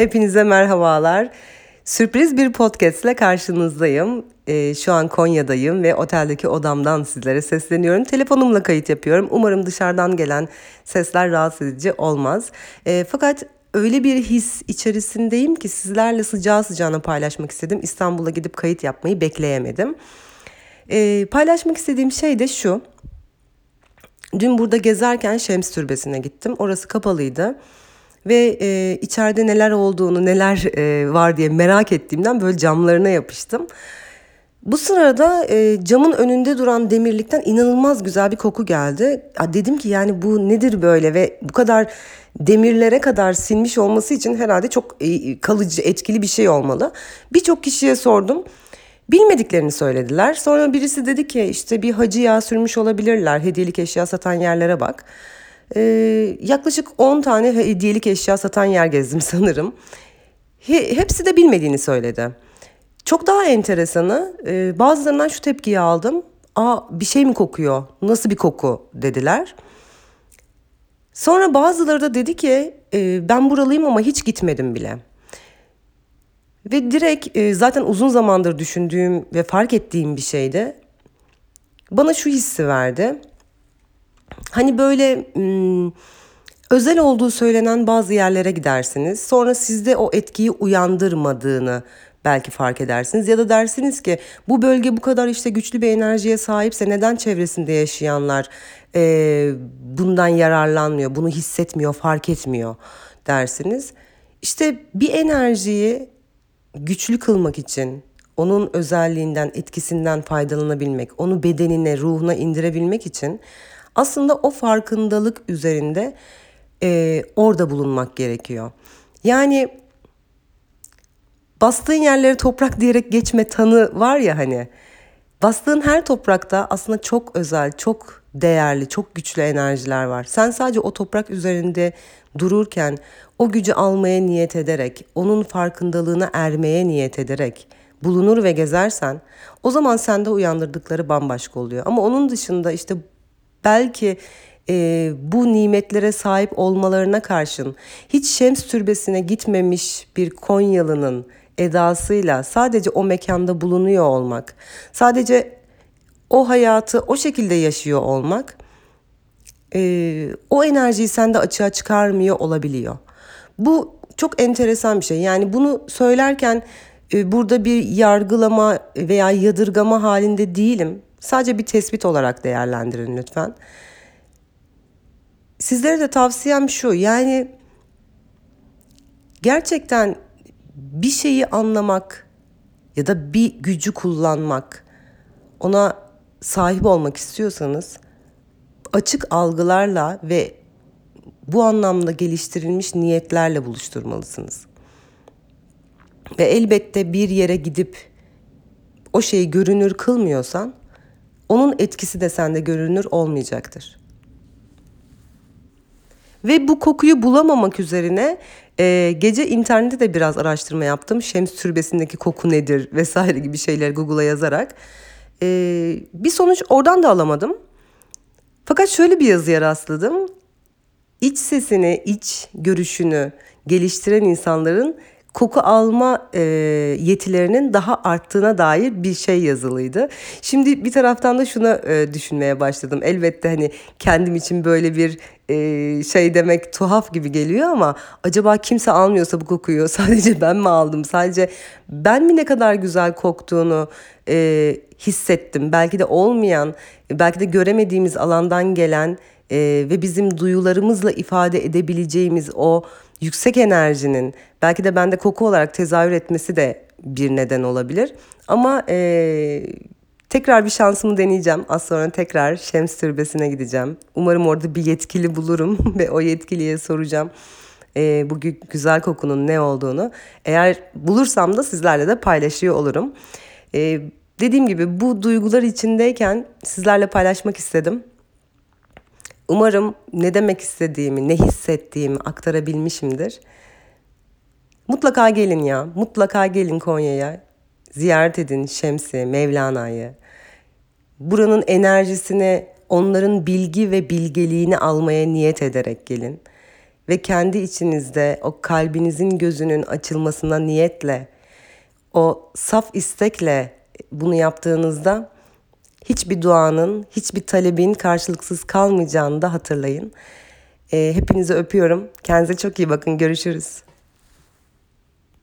Hepinize merhabalar. Sürpriz bir podcast ile karşınızdayım. Ee, şu an Konya'dayım ve oteldeki odamdan sizlere sesleniyorum. Telefonumla kayıt yapıyorum. Umarım dışarıdan gelen sesler rahatsız edici olmaz. Ee, fakat öyle bir his içerisindeyim ki sizlerle sıcağı sıcağına paylaşmak istedim. İstanbul'a gidip kayıt yapmayı bekleyemedim. Ee, paylaşmak istediğim şey de şu. Dün burada gezerken Şems Türbesi'ne gittim. Orası kapalıydı ve e, içeride neler olduğunu neler e, var diye merak ettiğimden böyle camlarına yapıştım. Bu sırada e, camın önünde duran demirlikten inanılmaz güzel bir koku geldi. Ya dedim ki yani bu nedir böyle ve bu kadar demirlere kadar sinmiş olması için herhalde çok e, kalıcı, etkili bir şey olmalı. Birçok kişiye sordum. Bilmediklerini söylediler. Sonra birisi dedi ki işte bir hacı yağ sürmüş olabilirler. Hediyelik eşya satan yerlere bak. Ee, yaklaşık 10 tane hediyelik eşya satan yer gezdim sanırım. He, hepsi de bilmediğini söyledi. Çok daha enteresanı e, bazılarından şu tepkiyi aldım. Aa bir şey mi kokuyor? Nasıl bir koku dediler. Sonra bazıları da dedi ki e, ben buralıyım ama hiç gitmedim bile. Ve direkt e, zaten uzun zamandır düşündüğüm ve fark ettiğim bir şeydi. Bana şu hissi verdi. Hani böyle hmm, özel olduğu söylenen bazı yerlere gidersiniz. Sonra sizde o etkiyi uyandırmadığını belki fark edersiniz. Ya da dersiniz ki bu bölge bu kadar işte güçlü bir enerjiye sahipse neden çevresinde yaşayanlar e, bundan yararlanmıyor, bunu hissetmiyor, fark etmiyor dersiniz. İşte bir enerjiyi güçlü kılmak için, onun özelliğinden, etkisinden faydalanabilmek, onu bedenine, ruhuna indirebilmek için aslında o farkındalık üzerinde e, orada bulunmak gerekiyor. Yani bastığın yerlere toprak diyerek geçme tanı var ya hani. Bastığın her toprakta aslında çok özel, çok değerli, çok güçlü enerjiler var. Sen sadece o toprak üzerinde dururken o gücü almaya niyet ederek, onun farkındalığına ermeye niyet ederek bulunur ve gezersen o zaman sende uyandırdıkları bambaşka oluyor. Ama onun dışında işte belki e, bu nimetlere sahip olmalarına karşın hiç Şems Türbesi'ne gitmemiş bir Konyalı'nın edasıyla sadece o mekanda bulunuyor olmak, sadece o hayatı o şekilde yaşıyor olmak e, o enerjiyi sende açığa çıkarmıyor olabiliyor. Bu çok enteresan bir şey. Yani bunu söylerken e, burada bir yargılama veya yadırgama halinde değilim. Sadece bir tespit olarak değerlendirin lütfen. Sizlere de tavsiyem şu. Yani gerçekten bir şeyi anlamak ya da bir gücü kullanmak, ona sahip olmak istiyorsanız açık algılarla ve bu anlamda geliştirilmiş niyetlerle buluşturmalısınız. Ve elbette bir yere gidip o şeyi görünür kılmıyorsan onun etkisi de sende görünür olmayacaktır. Ve bu kokuyu bulamamak üzerine e, gece internette de biraz araştırma yaptım. Şems türbesindeki koku nedir vesaire gibi şeyler Google'a yazarak. E, bir sonuç oradan da alamadım. Fakat şöyle bir yazıya rastladım. İç sesini, iç görüşünü geliştiren insanların koku alma e, yetilerinin daha arttığına dair bir şey yazılıydı. Şimdi bir taraftan da şuna e, düşünmeye başladım. Elbette hani kendim için böyle bir e, şey demek tuhaf gibi geliyor ama acaba kimse almıyorsa bu kokuyu sadece ben mi aldım? Sadece ben mi ne kadar güzel koktuğunu e, hissettim? Belki de olmayan, belki de göremediğimiz alandan gelen e, ve bizim duyularımızla ifade edebileceğimiz o yüksek enerjinin belki de bende koku olarak tezahür etmesi de bir neden olabilir. Ama e, tekrar bir şansımı deneyeceğim. Az sonra tekrar Şems Türbesi'ne gideceğim. Umarım orada bir yetkili bulurum ve o yetkiliye soracağım e, bu güzel kokunun ne olduğunu. Eğer bulursam da sizlerle de paylaşıyor olurum. E, dediğim gibi bu duygular içindeyken sizlerle paylaşmak istedim. Umarım ne demek istediğimi, ne hissettiğimi aktarabilmişimdir. Mutlaka gelin ya, mutlaka gelin Konya'ya. Ziyaret edin Şems'i, Mevlana'yı. Buranın enerjisini, onların bilgi ve bilgeliğini almaya niyet ederek gelin. ve kendi içinizde o kalbinizin gözünün açılmasına niyetle, o saf istekle bunu yaptığınızda hiçbir duanın, hiçbir talebin karşılıksız kalmayacağını da hatırlayın. E, hepinizi öpüyorum. Kendinize çok iyi bakın. Görüşürüz.